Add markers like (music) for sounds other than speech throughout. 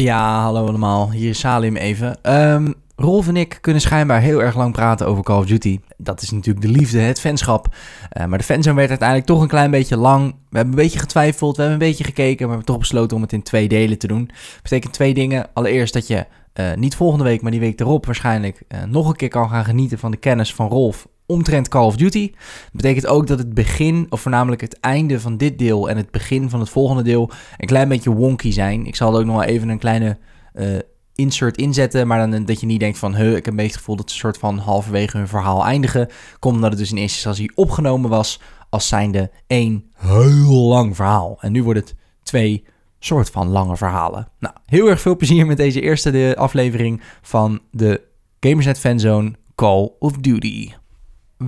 Ja, hallo allemaal. Hier is Salim even. Ehm, Rolf en ik kunnen schijnbaar heel erg lang praten over Call of Duty. Dat is natuurlijk de liefde, het fanschap. Uh, maar de fanzone werd uiteindelijk toch een klein beetje lang. We hebben een beetje getwijfeld, we hebben een beetje gekeken, maar we hebben toch besloten om het in twee delen te doen. Dat betekent twee dingen. Allereerst dat je uh, niet volgende week, maar die week erop waarschijnlijk uh, nog een keer kan gaan genieten van de kennis van Rolf omtrent Call of Duty. Dat betekent ook dat het begin, of voornamelijk het einde van dit deel en het begin van het volgende deel, een klein beetje wonky zijn. Ik zal er ook nog wel even een kleine uh, insert inzetten, maar dan dat je niet denkt van, ik heb een beetje het gevoel dat ze soort van halverwege hun verhaal eindigen. Komt omdat het dus in eerste instantie opgenomen was als zijnde één heel lang verhaal. En nu wordt het twee soort van lange verhalen. Nou, heel erg veel plezier met deze eerste de aflevering van de Gamersnet Fanzone Call of Duty.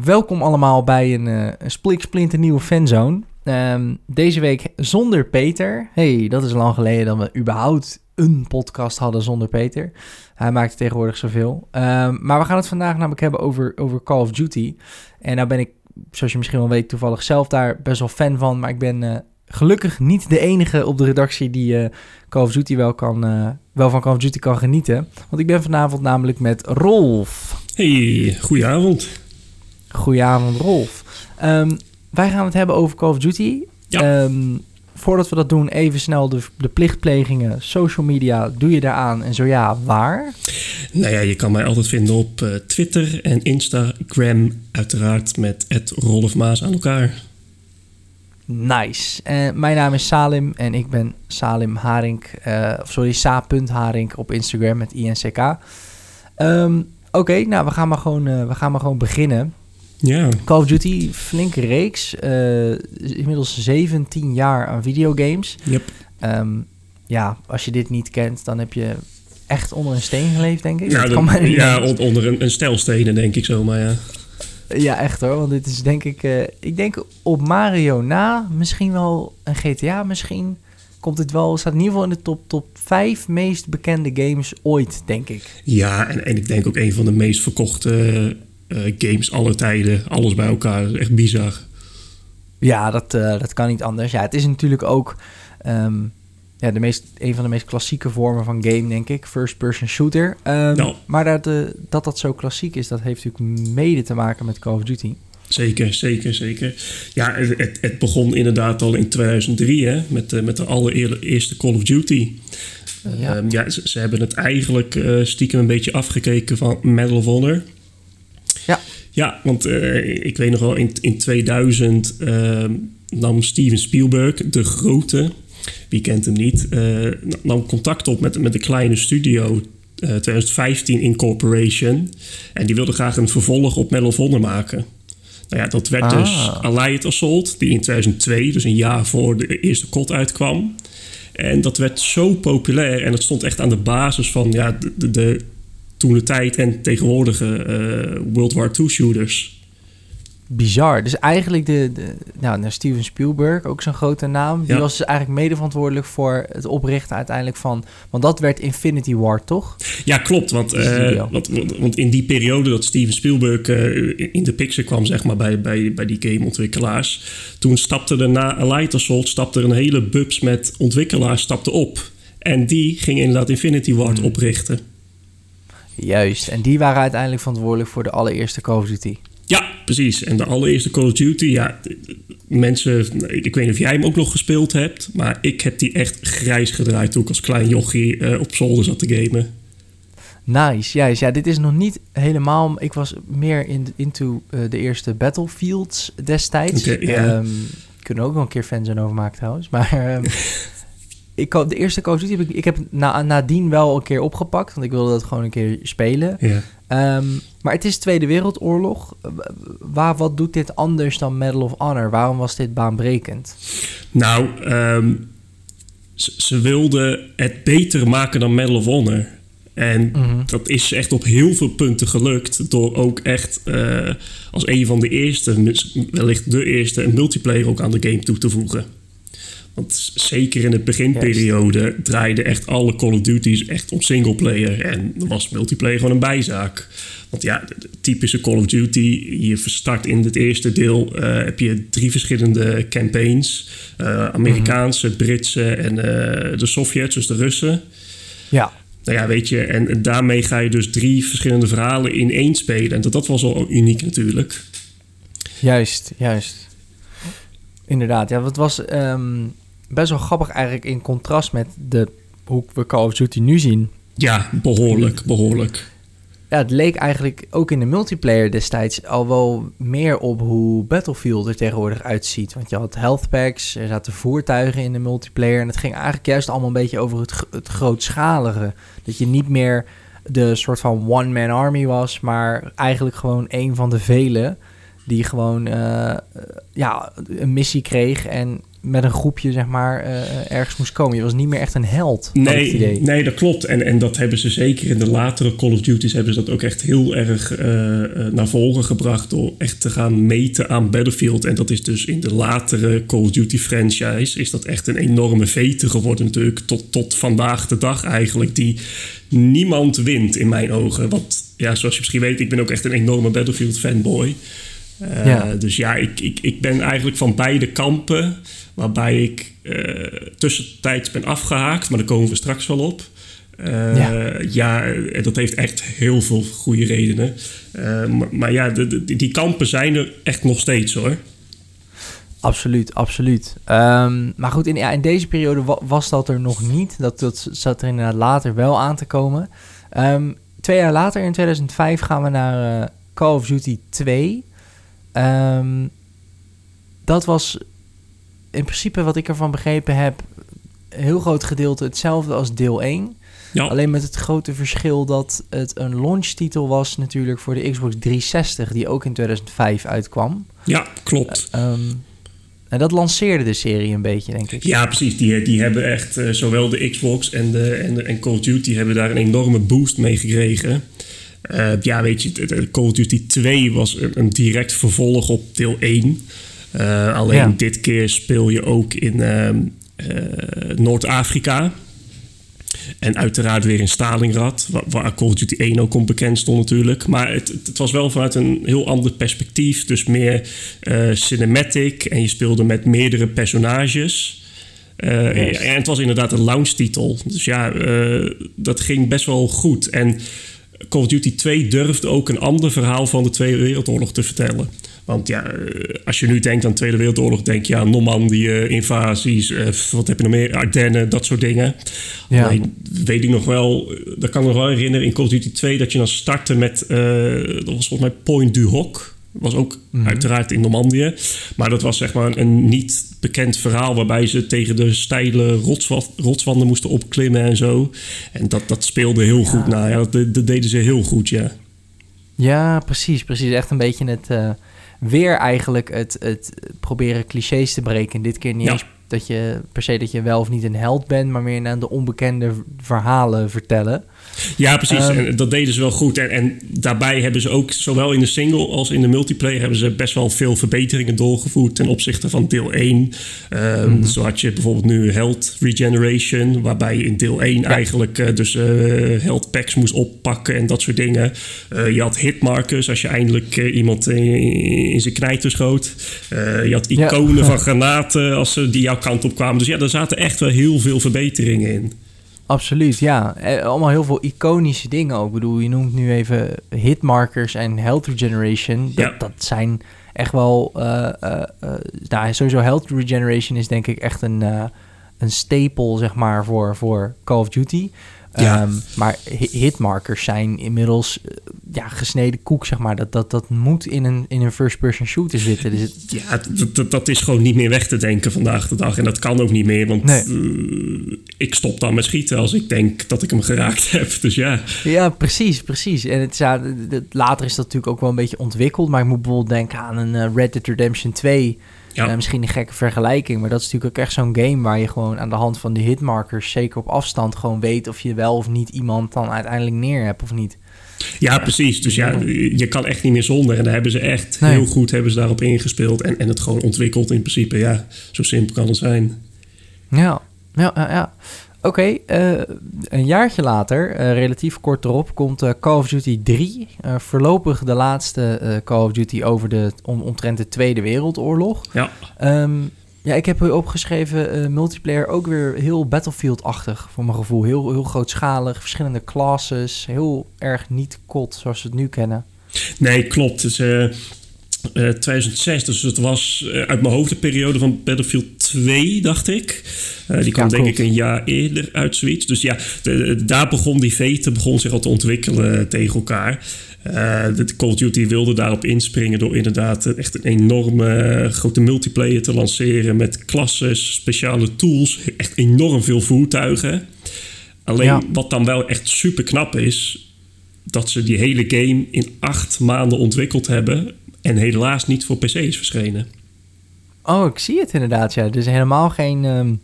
Welkom allemaal bij een, uh, een splinter nieuwe fanzone. Um, deze week zonder Peter. hey, dat is lang geleden dat we überhaupt een podcast hadden zonder Peter. Hij maakt tegenwoordig zoveel. Um, maar we gaan het vandaag namelijk hebben over, over Call of Duty. En nou ben ik, zoals je misschien wel weet, toevallig zelf daar best wel fan van. Maar ik ben uh, gelukkig niet de enige op de redactie die uh, Call of Duty wel, kan, wel van Call of Duty kan genieten. Want ik ben vanavond namelijk met Rolf. Hey, goedenavond. Goedenavond, Rolf. Um, wij gaan het hebben over Call of Duty. Ja. Um, voordat we dat doen, even snel de, de plichtplegingen. Social media, doe je daaraan? En zo ja, waar? Nou ja, je kan mij altijd vinden op uh, Twitter en Instagram. Uiteraard met het Rolf Maas aan elkaar. Nice. Uh, mijn naam is Salim en ik ben Salim Haring. Uh, sorry, sa.haring op Instagram met INCK. Um, Oké, okay, nou we gaan maar gewoon, we gaan maar gewoon beginnen. Ja. Call of Duty, flinke reeks. Uh, inmiddels 17 jaar aan videogames. Yep. Um, ja, als je dit niet kent, dan heb je echt onder een steen geleefd, denk ik. Ja, dat ja onder een, een stel stenen, denk ik zomaar, ja. Ja, echt hoor. Want dit is denk ik... Uh, ik denk op Mario na, misschien wel een GTA misschien... Komt het wel, staat in ieder geval in de top, top 5 meest bekende games ooit, denk ik. Ja, en, en ik denk ook een van de meest verkochte games aller tijden. Alles bij elkaar. Echt bizar. Ja, dat, uh, dat kan niet anders. Ja, het is natuurlijk ook um, ja, de meest, een van de meest klassieke vormen van game, denk ik. First-person shooter. Um, no. Maar dat, uh, dat dat zo klassiek is, dat heeft natuurlijk mede te maken met Call of Duty. Zeker, zeker, zeker. Ja, het, het begon inderdaad al in 2003 hè, met, de, met de allereerste Call of Duty. Ja, um, ja ze, ze, hebben het eigenlijk uh, stiekem een beetje afgekeken van Medal of Honor. Ja. Want uh, ik weet nog wel, in, in 2000 uh, nam Steven Spielberg, de grote, wie kent hem niet, uh, nam contact op met, met een kleine studio, 2015 Incorporation. En die wilde graag een vervolg op Medal of Honor maken. Nou ja, dat werd ah. dus Allied Assault, die in 2002, dus een jaar voor de eerste COD uitkwam. En dat werd zo populair en het stond echt aan de basis van ja, de, de toen de tijd en tegenwoordige uh, World War II shooters. Bizar. Dus eigenlijk de, de nou, naar Steven Spielberg, ook zo'n grote naam. Die Ja. was dus eigenlijk mede verantwoordelijk voor het oprichten uiteindelijk van... Want dat werd Infinity War, toch? Ja, klopt. Want, eh, studio. want, want, in die periode dat Steven Spielberg eh, in de picture kwam, zeg maar, bij, bij, bij die gameontwikkelaars. Toen stapte er na Allied Assault stapte er een hele bubs met ontwikkelaars stapte op. En die ging inderdaad Infinity Ward Hmm. oprichten. Juist. En die waren uiteindelijk verantwoordelijk voor de allereerste Call of Duty. Ja, precies. En de allereerste Call of Duty, ja, mensen, ik weet niet of jij hem ook nog gespeeld hebt, maar ik heb die echt grijs gedraaid toen ik als klein jochie eh, op zolder zat te gamen. Nice, juist. Ja, dit is nog niet helemaal... Ik was meer in, into eh, de eerste Battlefields destijds. Ja. Ehm, kunnen ook nog een keer fans over maken trouwens. Maar ehm, (laughs) ik, de eerste Call of Duty heb ik, ik heb na, nadien wel een keer opgepakt. Want ik wilde dat gewoon een keer spelen. Ja. Ehm, maar het is Tweede Wereldoorlog. Waar, wat doet dit anders dan Medal of Honor? Waarom was dit baanbrekend? Nou, ehm, ze, ze wilden het beter maken dan Medal of Honor. En Mhm. dat is echt op heel veel punten gelukt. Door ook echt eh, als een van de eerste, wellicht de eerste, een multiplayer ook aan de game toe te voegen. Want zeker in de beginperiode draaiden echt alle Call of Duty's echt om singleplayer. En dan was multiplayer gewoon een bijzaak. Want ja, de, typische Call of Duty, je start in het eerste deel, eh, heb je drie verschillende campaigns. Eh, Amerikaanse, Britse en eh, de Sovjets, dus de Russen. Ja. Nou ja, weet je, en daarmee ga je dus drie verschillende verhalen in één spelen. En dat, dat was al uniek natuurlijk. Juist, juist. Inderdaad, ja, het was ehm, best wel grappig eigenlijk in contrast met de, hoe we Call of Duty nu zien. Ja, behoorlijk, behoorlijk. Ja, het leek eigenlijk ook in de multiplayer destijds al wel meer op hoe Battlefield er tegenwoordig uitziet. Want je had health packs, er zaten voertuigen in de multiplayer. En het ging eigenlijk juist allemaal een beetje over het, het grootschalige. Dat je niet meer de soort van one-man army was, maar eigenlijk gewoon een van de velen die gewoon uh, ja, een missie kreeg en met een groepje zeg maar uh, ergens moest komen. Je was niet meer echt een held. Nee, nee dat klopt. En, en dat hebben ze zeker in de latere Call of Duty's hebben ze dat ook echt heel erg uh, naar voren gebracht door echt te gaan meten aan Battlefield. En dat is dus in de latere Call of Duty franchise is dat echt een enorme vete geworden natuurlijk tot, tot vandaag de dag eigenlijk die niemand wint in mijn ogen. Want ja, zoals je misschien weet, ik ben ook echt een enorme Battlefield fanboy. Uh, ja. Dus ja, ik, ik, ik ben eigenlijk van beide kampen. Waarbij ik uh, tussentijds ben afgehaakt, maar daar komen we straks wel op. Uh, ja. ja, dat heeft echt heel veel goede redenen. Maar, maar, ja, de, de, die kampen zijn er echt nog steeds hoor. Absoluut, absoluut. Um, maar goed, in, ja, in deze periode was dat er nog niet. Dat, dat zat er inderdaad later wel aan te komen. Um, twee jaar later, in 2005, gaan we naar Call of Duty 2. Um, dat was in principe wat ik ervan begrepen heb, een heel groot gedeelte hetzelfde als deel 1. Ja. Alleen met het grote verschil dat het een launchtitel was natuurlijk voor de Xbox 360, die ook in 2005 uitkwam. Ja, klopt. Uh, um, en dat lanceerde de serie een beetje, denk ik. Ja, precies. Die, die hebben echt, uh, zowel de Xbox en, de, en, de, en Call of Duty hebben daar een enorme boost mee gekregen. Uh, ja, weet je, Call of Duty 2 was een, een direct vervolg op deel 1. Uh, alleen ja. dit keer speel je ook in uh, uh, Noord-Afrika. En uiteraard weer in Stalingrad, waar, waar Call of Duty 1 ook onbekend stond natuurlijk. Maar het, het, was wel vanuit een heel ander perspectief. Dus meer cinematic en je speelde met meerdere personages. Uh, yes. En het was inderdaad een launch-titel. Dus ja, uh, dat ging best wel goed. En Call of Duty 2 durfde ook een ander verhaal van de Tweede Wereldoorlog te vertellen. Want ja, als je nu denkt aan de Tweede Wereldoorlog, denk je aan Normandië, invasies, uh, wat heb je nog meer, Ardennen, dat soort dingen. Ja. Alleen weet ik nog wel, dat kan ik me nog wel herinneren in Call of Duty 2 dat je dan startte met, uh, dat was volgens mij Point du Hoc. Was ook mm-hmm. uiteraard in Normandië. Maar dat was zeg maar een niet bekend verhaal waarbij ze tegen de steile rotswa- rotswanden moesten opklimmen en zo. En dat, dat speelde heel ja. goed na. Ja, dat, dat, deden ze heel goed, ja. Ja, precies. Precies. Echt een beetje het. Uh, weer eigenlijk het, het proberen clichés te breken. Dit keer niet ja. eens dat je per se dat je wel of niet een held bent, maar meer naar de onbekende verhalen vertellen. Ja, precies. Um, en dat deden ze wel goed. En, en, daarbij hebben ze ook, zowel in de single als in de multiplayer, hebben ze best wel veel verbeteringen doorgevoerd ten opzichte van deel 1. Um, mm-hmm. Zo had je bijvoorbeeld nu Health Regeneration, waarbij je in deel 1 ja. eigenlijk uh, dus uh, health packs moest oppakken en dat soort dingen. Uh, je had hitmarkers als je eindelijk iemand in, in, zijn knijter schoot. je had iconen ja. van (laughs) granaten als ze die jouw kant op kwamen. Dus ja, er zaten echt wel heel veel verbeteringen in. Absoluut, ja. Allemaal heel veel iconische dingen ook. Ik bedoel, je noemt nu even hitmarkers en health regeneration. Dat, ja. dat zijn echt wel... Uh, uh, uh, nou, sowieso health regeneration is denk ik echt een, een stapel, zeg maar, voor, voor Call of Duty. Ja. Um, maar hitmarkers zijn inmiddels ja, gesneden koek, zeg maar. Dat, dat, dat moet in een, in een first-person shooter zitten. Dus het... Ja, dat, dat is gewoon niet meer weg te denken vandaag de dag. En dat kan ook niet meer, want nee. uh, ik stop dan met schieten als ik denk dat ik hem geraakt (laughs) heb. Dus ja. Ja, precies, precies. En het, ja, het, later is dat natuurlijk ook wel een beetje ontwikkeld. Maar ik moet bijvoorbeeld denken aan een uh, Red Dead Redemption 2... Ja. Uh, misschien een gekke vergelijking, maar dat is natuurlijk ook echt zo'n game waar je gewoon aan de hand van de hitmarkers, zeker op afstand, gewoon weet of je wel of niet iemand dan uiteindelijk neer hebt of niet. Ja, precies. Dus ja, je kan echt niet meer zonder. En daar hebben ze echt nee. heel goed hebben ze daarop ingespeeld en, en het gewoon ontwikkeld in principe. Ja, zo simpel kan het zijn. Ja, ja, ja. ja. Oké, okay, uh, een jaartje later, uh, relatief kort erop, komt uh, Call of Duty 3. voorlopig de laatste Call of Duty over de om, omtrent de Tweede Wereldoorlog. Ja. Um, Ja, ik heb opgeschreven uh, multiplayer ook weer heel Battlefield-achtig voor mijn gevoel. Heel, heel grootschalig, verschillende classes. Heel erg niet kot zoals we het nu kennen. Nee, klopt. Dus, uh, 2006, dus het was uit mijn hoofd de periode van Battlefield 2, dacht ik. die kwam denk ik een jaar eerder uit zoiets. Dus ja, daar begon die vete begon zich al te ontwikkelen tegen elkaar. Uh, de Call of Duty wilde daarop inspringen door inderdaad echt een enorme grote multiplayer te lanceren met klasses, speciale tools, echt enorm veel voertuigen. Alleen wat dan wel echt super knap is, dat ze die hele game in acht maanden ontwikkeld hebben en helaas niet voor PC is verschenen. Oh, ik zie het inderdaad, ja. Dus helemaal geen... Um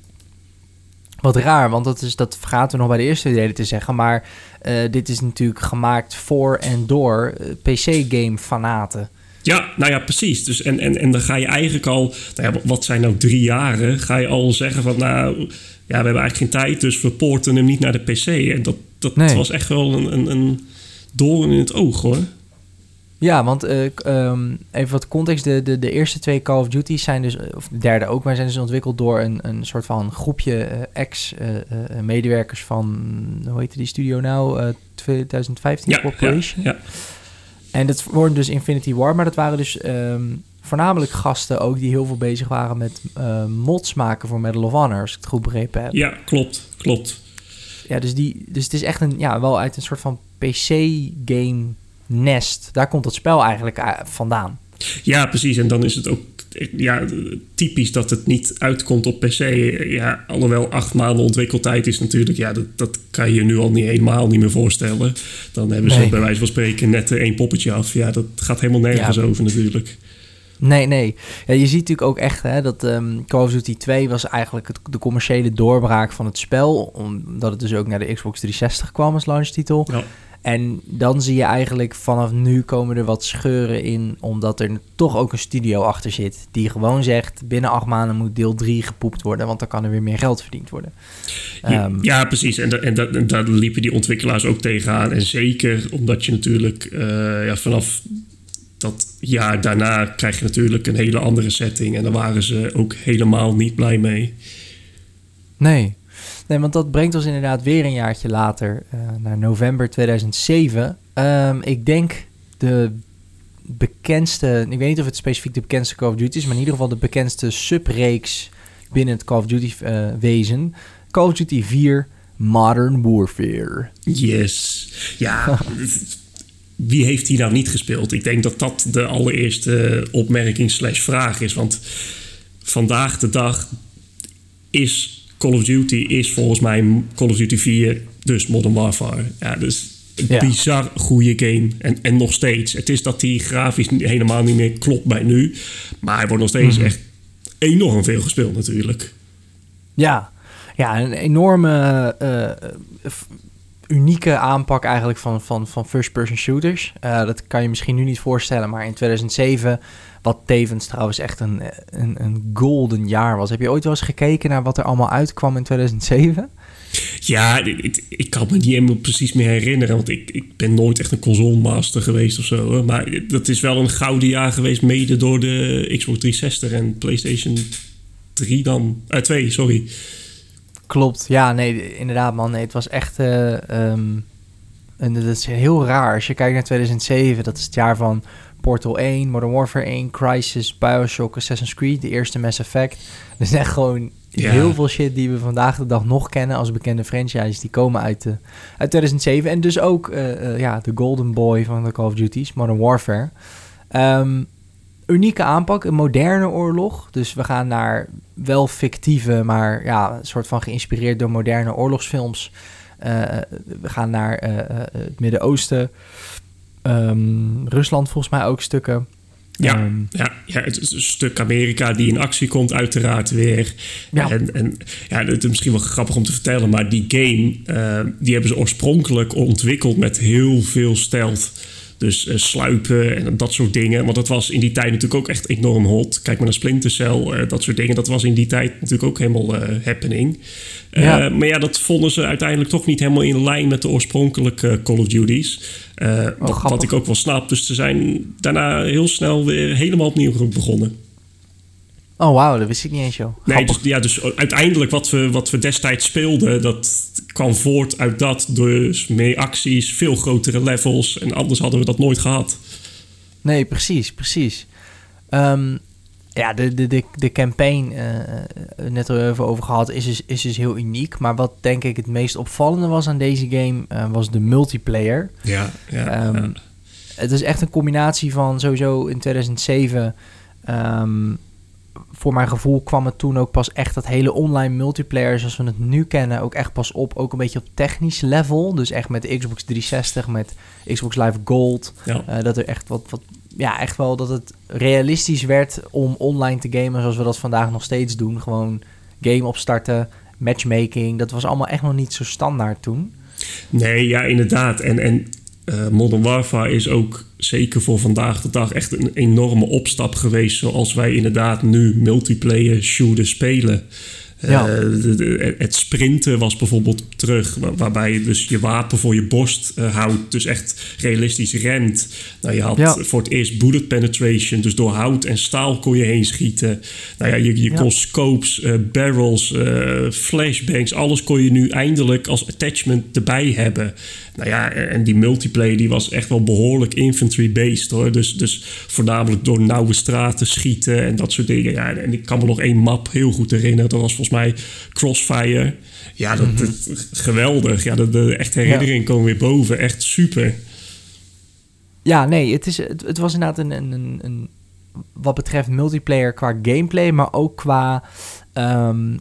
wat raar, want dat, is, dat vergaten we nog bij de eerste delen te zeggen. Maar uh, dit is natuurlijk gemaakt voor en door uh, PC-game-fanaten. Ja, nou ja, precies. Dus en, en, en dan ga je eigenlijk al, nou ja, wat zijn nou drie jaren? Ga je al zeggen van, nou, ja, we hebben eigenlijk geen tijd, dus we poorten hem niet naar de PC. En dat, dat nee. was echt wel een, een, een doorn in het oog hoor. Ja, want uh, um, even wat context. De, de, de eerste twee Call of Duty's zijn dus, of de derde ook, maar zijn dus ontwikkeld door een, een soort van groepje uh, ex-medewerkers uh, van, hoe heette die studio nou? 2015 ja, Corporation. Ja, ja. En dat worden dus Infinity War, maar dat waren dus um, voornamelijk gasten ook die heel veel bezig waren met mods maken voor Medal of Honor, als ik het goed begrepen heb. Ja, klopt, klopt. Ja, dus, die, dus het is echt een, ja, wel uit een soort van PC-game Nest. Daar komt het spel eigenlijk eh, vandaan. Ja, precies. En dan is het ook ja, typisch dat het niet uitkomt op PC. Ja, alhoewel acht maanden ontwikkeltijd is natuurlijk... Ja, dat, dat kan je nu al niet helemaal niet meer voorstellen. Dan hebben ze bij wijze van spreken net één poppetje af. Ja, dat gaat helemaal nergens over natuurlijk. Nee, nee. Ja, je ziet natuurlijk ook echt hè, dat um, Call of Duty 2 was eigenlijk het, de commerciële doorbraak van het spel. Omdat het dus ook naar de Xbox 360 kwam als launchtitel. Ja. En dan zie je eigenlijk vanaf nu komen er wat scheuren in, omdat er toch ook een studio achter zit. Die gewoon zegt: binnen acht maanden moet deel 3 gepoept worden, want dan kan er weer meer geld verdiend worden. Ja, um, ja precies. En, en, daar liepen die ontwikkelaars ook tegenaan. En zeker omdat je natuurlijk uh, ja, vanaf dat jaar daarna krijg je natuurlijk een hele andere setting. En daar waren ze ook helemaal niet blij mee. Nee, Nee, want dat brengt ons inderdaad weer een jaartje later, uh, naar november 2007. Um, ehm, ik denk de bekendste, ik weet niet of het specifiek de bekendste Call of Duty is, maar in ieder geval de bekendste subreeks binnen het Call of Duty uh, wezen. Call of Duty 4 Modern Warfare. Yes. Ja, wie heeft hier nou niet gespeeld? Ik denk dat dat de allereerste opmerking slash vraag is. Want vandaag de dag is Call of Duty is volgens mij Call of Duty 4, dus Modern Warfare. Ja, dus een bizar goede game. En, en nog steeds. Het is dat die grafisch helemaal niet meer klopt bij nu. Maar hij wordt nog steeds mhm. echt enorm veel gespeeld natuurlijk. Ja, ja een enorme uh, unieke aanpak eigenlijk van, van, van first-person shooters. Uh, dat kan je misschien nu niet voorstellen, maar in 2007 wat tevens trouwens echt een, een, een golden jaar was. Heb je ooit wel eens gekeken naar wat er allemaal uitkwam in 2007? Ja, ik, ik kan me niet helemaal precies meer herinneren. Want ik, ik ben nooit echt een console geweest of zo. Maar dat is wel een gouden jaar geweest, mede door de Xbox 360 en PlayStation 3 dan. Uh, 2, sorry. Klopt, ja, nee, inderdaad, man. Nee, het was echt. Uh, um, en dat is heel raar. Als je kijkt naar 2007, dat is het jaar van Portal 1, Modern Warfare 1, Crisis, Bioshock, Assassin's Creed, de eerste Mass Effect. Dus echt gewoon heel veel shit die we vandaag de dag nog kennen als bekende franchises. Die komen uit, de, uit 2007. En dus ook uh, uh, ja, de golden boy van de Call of Duty's, Modern Warfare. Um, unieke aanpak, een moderne oorlog. Dus we gaan naar wel fictieve, maar ja, een soort van geïnspireerd door moderne oorlogsfilms. Uh, we gaan naar het Midden-Oosten. Um, Rusland volgens mij ook stukken. Ja, um, ja, ja, het is een stuk Amerika die in actie komt, uiteraard weer. Ja. En, en ja, het is misschien wel grappig om te vertellen, maar die game, uh, die hebben ze oorspronkelijk ontwikkeld met heel veel stealth. Dus uh, sluipen en dat soort dingen. Want dat was in die tijd natuurlijk ook echt enorm hot. Kijk maar naar Splinter Cell, uh, dat soort dingen. Dat was in die tijd natuurlijk ook helemaal uh, happening. Ja. Maar ja, dat vonden ze uiteindelijk toch niet helemaal in lijn met de oorspronkelijke Call of Duty's. Oh, wat, wat, ik ook wel snap. Dus ze zijn daarna heel snel weer helemaal opnieuw begonnen. Oh, wauw, dat wist ik niet eens, joh. Nee, dus, ja, dus uiteindelijk wat we, wat we destijds speelden, dat kwam voort uit dat. Dus meer acties, veel grotere levels. En anders hadden we dat nooit gehad. Nee, precies, precies. Ehm, ja, de, de, de, de campaign, uh, net al even over gehad, is dus, is dus heel uniek. Maar wat denk ik het meest opvallende was aan deze game, uh, was de multiplayer. Ja, ja, um, ja, Het is echt een combinatie van sowieso in 2007... Um, voor mijn gevoel kwam het toen ook pas echt dat hele online multiplayer zoals we het nu kennen ook echt pas op. Ook een beetje op technisch level. Dus echt met de Xbox 360, met Xbox Live Gold. Ja. Uh, dat er echt wat, wat, ja, echt wel dat het realistisch werd om online te gamen zoals we dat vandaag nog steeds doen. Gewoon game opstarten, matchmaking. Dat was allemaal echt nog niet zo standaard toen. Nee, ja, inderdaad. En, en uh, Modern Warfare is ook zeker voor vandaag de dag echt een enorme opstap geweest. Zoals wij inderdaad nu multiplayer shooter spelen. Ja. Uh, het sprinten was bijvoorbeeld terug, waarbij je dus je wapen voor je borst uh, houdt, dus echt realistisch rent. Nou, je had ja. voor het eerst bullet penetration, dus door hout en staal kon je heen schieten. Nou ja, je, je ja. kon scopes, uh, barrels, flashbangs, alles kon je nu eindelijk als attachment erbij hebben. Nou ja, en die multiplayer die was echt wel behoorlijk infantry-based hoor. Dus, dus voornamelijk door nauwe straten schieten en dat soort dingen. Ja, en ik kan me nog één map heel goed herinneren. Dat was volgens mij Crossfire. Ja, dat, dat geweldig. Ja, de, echte herinneringen komen weer boven. Echt super. Ja, nee, het, is, het, het was inderdaad een, een, een, een, wat betreft multiplayer qua gameplay, maar ook qua. Um,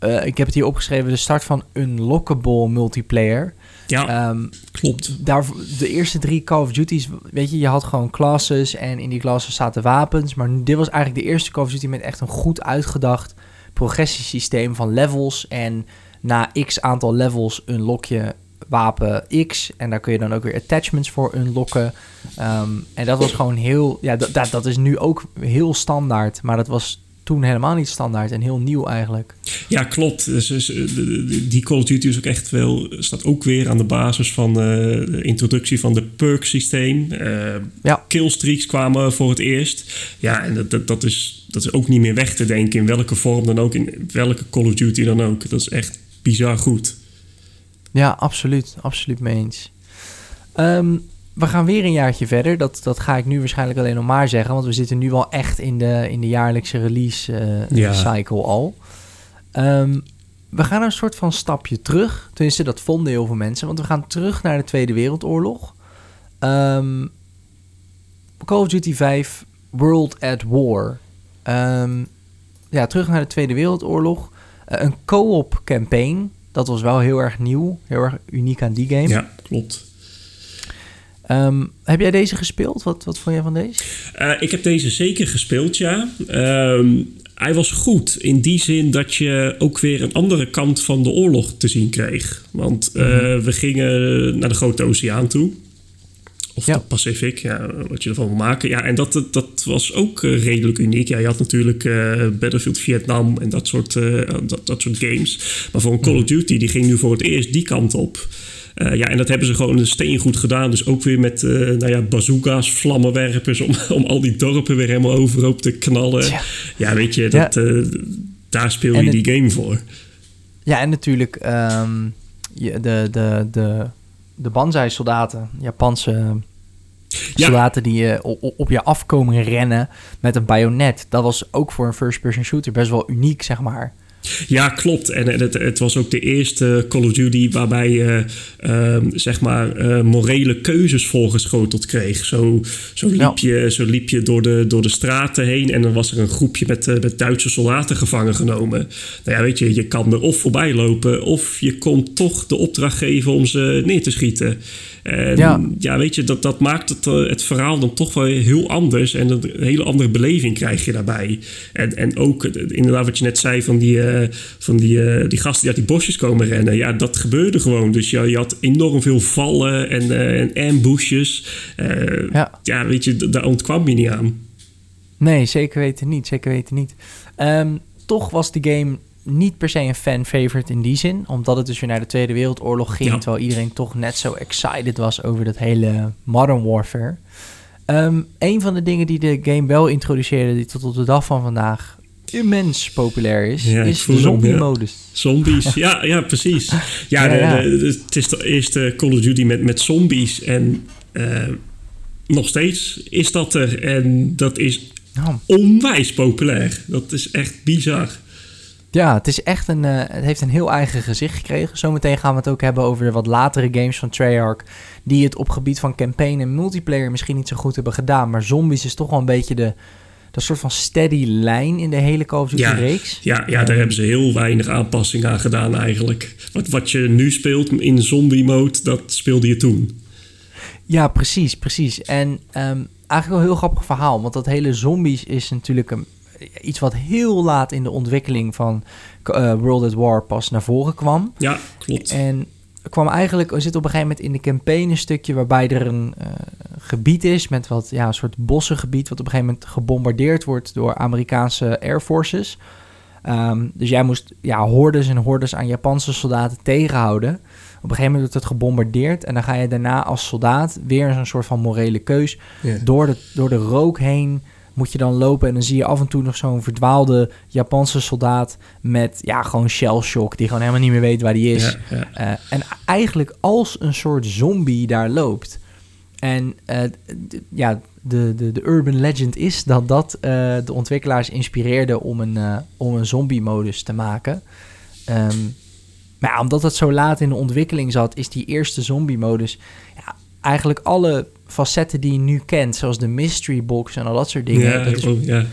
uh, ik heb het hier opgeschreven: de start van unlockable multiplayer. Ja, um, klopt. Daar, de eerste drie Call of Duty's, weet je, je had gewoon classes en in die classes zaten wapens. Maar dit was eigenlijk de eerste Call of Duty met echt een goed uitgedacht progressiesysteem van levels. En na x aantal levels unlock je wapen X. En daar kun je dan ook weer attachments voor unlocken. Um, en dat was gewoon heel... Ja, dat, dat is nu ook heel standaard. Maar dat was toen helemaal niet standaard en heel nieuw eigenlijk. Ja, klopt. Dus, dus, die Call of Duty is ook echt wel, staat ook weer aan de basis van uh, de introductie van de perk systeem. Uh, ja. Killstreaks kwamen voor het eerst. Ja, en dat, dat, dat, is, dat is ook niet meer weg te denken in welke vorm dan ook, in welke Call of Duty dan ook. Dat is echt bizar goed. Ja, absoluut. Absoluut mee eens. Um, we gaan weer een jaartje verder. Dat, dat ga ik nu waarschijnlijk alleen nog maar zeggen. Want we zitten nu wel echt in de, in de jaarlijkse release uh, ja. cycle al. Um, we gaan een soort van stapje terug. Tenminste, dat vonden heel veel mensen. Want we gaan terug naar de Tweede Wereldoorlog. Um, Call of Duty 5 World at War. Um, ja, terug naar de Tweede Wereldoorlog. Uh, een co-op campaign. Dat was wel heel erg nieuw. Heel erg uniek aan die game. Ja, klopt. Um, heb jij deze gespeeld? Wat, wat vond jij van deze? Uh, ik heb deze zeker gespeeld, ja. Um, hij was goed in die zin dat je ook weer een andere kant van de oorlog te zien kreeg. Want uh, mm-hmm. we gingen naar de Grote Oceaan toe. Of ja. de Pacific, ja, wat je ervan wil maken. Ja, en dat, dat was ook uh, redelijk uniek. Ja, je had natuurlijk uh, Battlefield Vietnam en dat soort, dat, dat soort games. Maar voor een Call of Duty, die ging nu voor het eerst die kant op. Uh, ja, en dat hebben ze gewoon een steen goed gedaan. Dus ook weer met uh, nou ja, bazooka's, vlammenwerpers... Om, (laughs) om al die dorpen weer helemaal overhoop te knallen. Ja, ja weet je, dat, ja. uh, daar speel je die game voor. Ja, en natuurlijk um, de, de, de, de Banzai-soldaten, Japanse soldaten die op je afkomen rennen met een bajonet. Dat was ook voor een first-person shooter best wel uniek, zeg maar. Ja, klopt. En het, het, was ook de eerste Call of Duty waarbij je uh, zeg maar uh, morele keuzes voorgeschoteld kreeg. Zo, zo, liep, ja. je, zo liep je door de, door de straten heen en dan was er een groepje met, uh, met Duitse soldaten gevangen genomen. Nou ja, weet je, je kan er of voorbij lopen of je kon toch de opdracht geven om ze neer te schieten. En ja. ja, weet je, dat, dat maakt het, uh, het verhaal dan toch wel heel anders. En een hele andere beleving krijg je daarbij. En, en ook inderdaad wat je net zei van die, uh, van die, uh, die gasten die uit die bosjes komen rennen. Ja, dat gebeurde gewoon. Dus ja, je had enorm veel vallen en, en ambushes. Ja. ja, weet je, daar ontkwam je niet aan. Nee, zeker weten niet. Zeker weten niet. Um, toch was die game niet per se een fan-favorite in die zin. Omdat het dus weer naar de Tweede Wereldoorlog ging. Ja. Terwijl iedereen toch net zo excited was over dat hele Modern Warfare. Um, een van de dingen die de game wel introduceerde, die tot op de dag van vandaag immens populair is, Ja, is de zombie-modus. Zombies, (laughs) ja, ja precies. Ja, Ja, de- ja. de- de- het is de eerste Call of Duty met, met zombies. En eh, nog steeds is dat er. En dat is onwijs populair. Dat is echt bizar. Ja, het is echt een. eh, het heeft een heel eigen gezicht gekregen. Zometeen gaan we het ook hebben over de wat latere games van Treyarch. Die het op gebied van campaign en multiplayer misschien niet zo goed hebben gedaan. Maar zombies is toch wel een beetje de. Dat soort van steady lijn in de hele Call of Duty Ja, reeks. Ja, ja, daar hebben ze heel weinig aanpassing aan gedaan eigenlijk. Wat, wat je nu speelt in zombie mode, dat speelde je toen. Ja, precies, precies. En ehm, eigenlijk wel een heel grappig verhaal. Want dat hele zombies is natuurlijk een, iets wat heel laat in de ontwikkeling van eh, World at War pas naar voren kwam. Ja, klopt. En kwam eigenlijk, er zit op een gegeven moment in de campaign een stukje waarbij er een eh, gebied is met wat, ja, een soort bossengebied, wat op een gegeven moment gebombardeerd wordt door Amerikaanse Air Forces. Ehm, dus jij moest ja, hordes en hordes aan Japanse soldaten tegenhouden. Op een gegeven moment wordt het gebombardeerd en dan ga je daarna als soldaat weer zo'n soort van morele keus door de, door de rook heen moet je dan lopen en dan zie je af en toe nog zo'n verdwaalde Japanse soldaat met ja, gewoon shell shock die gewoon helemaal niet meer weet waar die is. Ja, ja. Eh, en eigenlijk als een soort zombie daar loopt. En eh, ja, de, de, de urban legend is dat dat eh, de ontwikkelaars inspireerde om een, om een zombie-modus te maken. Ehm, maar ja, omdat het zo laat in de ontwikkeling zat, is die eerste zombie-modus ja, eigenlijk alle facetten die je nu kent, zoals de mystery box en al dat soort dingen. Ja, dat is oh, ja.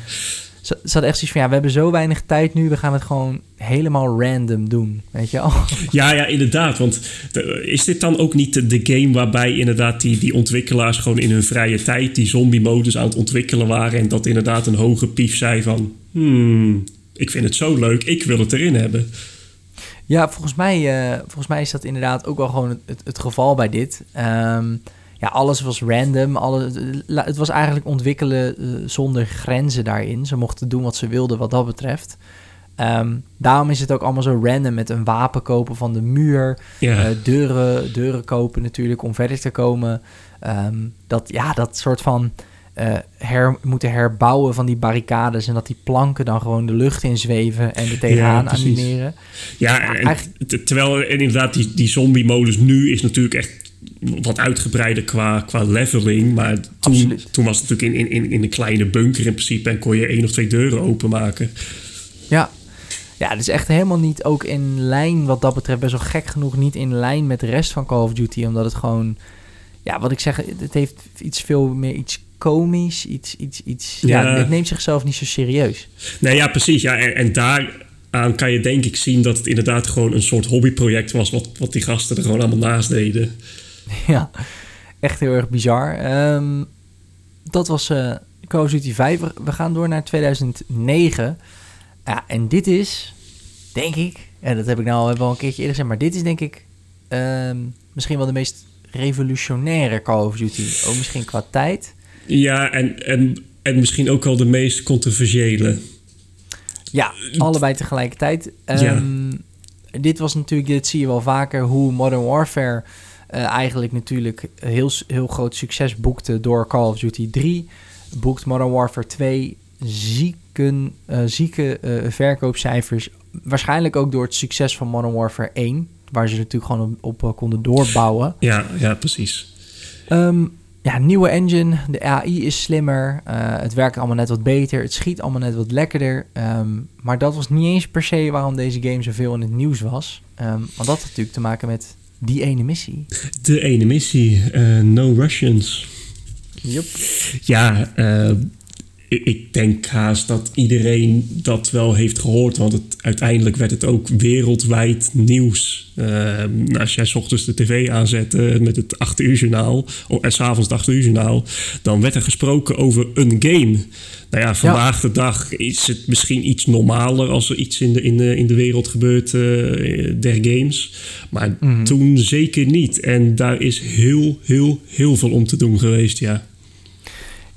ze ze had echt zoiets van, ja, we hebben zo weinig tijd nu, we gaan het gewoon helemaal random doen, weet je wel? (laughs) Ja, ja, inderdaad. Want is dit dan ook niet de, de game waarbij inderdaad die, die ontwikkelaars gewoon in hun vrije tijd die zombie-modus aan het ontwikkelen waren en dat inderdaad een hoge pief zei van, hmm, ik vind het zo leuk, ik wil het erin hebben. Ja, volgens mij, eh, volgens mij is dat inderdaad ook wel gewoon het, het, het geval bij dit. Ehm, ja, alles was random. Alles, het was eigenlijk ontwikkelen eh, zonder grenzen daarin. Ze mochten doen wat ze wilden wat dat betreft. Ehm, daarom is het ook allemaal zo random met een wapen kopen van de muur. Eh, deuren, deuren kopen natuurlijk om verder te komen. Ehm, dat, ja, dat soort van eh, her, moeten herbouwen van die barricades... en dat die planken dan gewoon de lucht in zweven... en er tegenaan Ja, animeren. ja en, terwijl en inderdaad die, die zombie-modus nu is natuurlijk echt wat uitgebreider qua, qua leveling. Maar toen, Absoluut. toen was het natuurlijk in, in, in een kleine bunker in principe en kon je één of twee deuren openmaken. Ja. Ja, het is echt helemaal niet ook in lijn wat dat betreft. Best wel gek genoeg niet in lijn met de rest van Call of Duty. Omdat het gewoon, ja, wat ik zeg, het heeft iets veel meer iets komisch. Iets, iets, iets. Ja, Ja. het neemt zichzelf niet zo serieus. Nee, ja, precies. Ja, en, en daaraan kan je denk ik zien dat het inderdaad gewoon een soort hobbyproject was... wat, wat die gasten er gewoon allemaal naast deden. (laughs) ja, echt heel erg bizar. Ehm, dat was eh Call of Duty 5. We- gaan door naar 2009. Ja, en dit is, denk ik, en dat heb ik nou wel een keertje eerder gezegd, maar dit is denk ik ehm, misschien wel de meest revolutionaire Call of Duty. Ook misschien qua tijd. Ja, en, en, en misschien ook wel de meest controversiële. Ja, allebei tegelijkertijd. Ehm, Dit was natuurlijk, dit zie je wel vaker, hoe Modern Warfare eigenlijk natuurlijk heel, heel groot succes boekte door Call of Duty 3. Boekt Modern Warfare 2 zieken, eh, zieke eh, verkoopcijfers. Waarschijnlijk ook door het succes van Modern Warfare 1. Waar ze natuurlijk gewoon op, op eh, konden doorbouwen. Ja, ja precies. Ehm, ja, nieuwe engine. De AI is slimmer. eh, het werkt allemaal net wat beter. Het schiet allemaal net wat lekkerder. Ehm, maar dat was niet eens per se waarom deze game zoveel in het nieuws was. Ehm, want dat had natuurlijk te maken met die ene missie. De ene missie, eh, No Russians. Yup. Ja, eh, ik, denk haast dat iedereen dat wel heeft gehoord. Want het, uiteindelijk werd het ook wereldwijd nieuws. Eh, als jij 's ochtends de tv aanzette met het 8 uur journaal... of- en s'avonds het 8 uur journaal... dan werd er gesproken over een game. Nou ja, vandaag de dag is het misschien iets normaler... als er iets in de, in de, in de wereld gebeurt eh, der games. Maar Mhm. toen zeker niet. En daar is heel, heel, heel veel om te doen geweest, ja.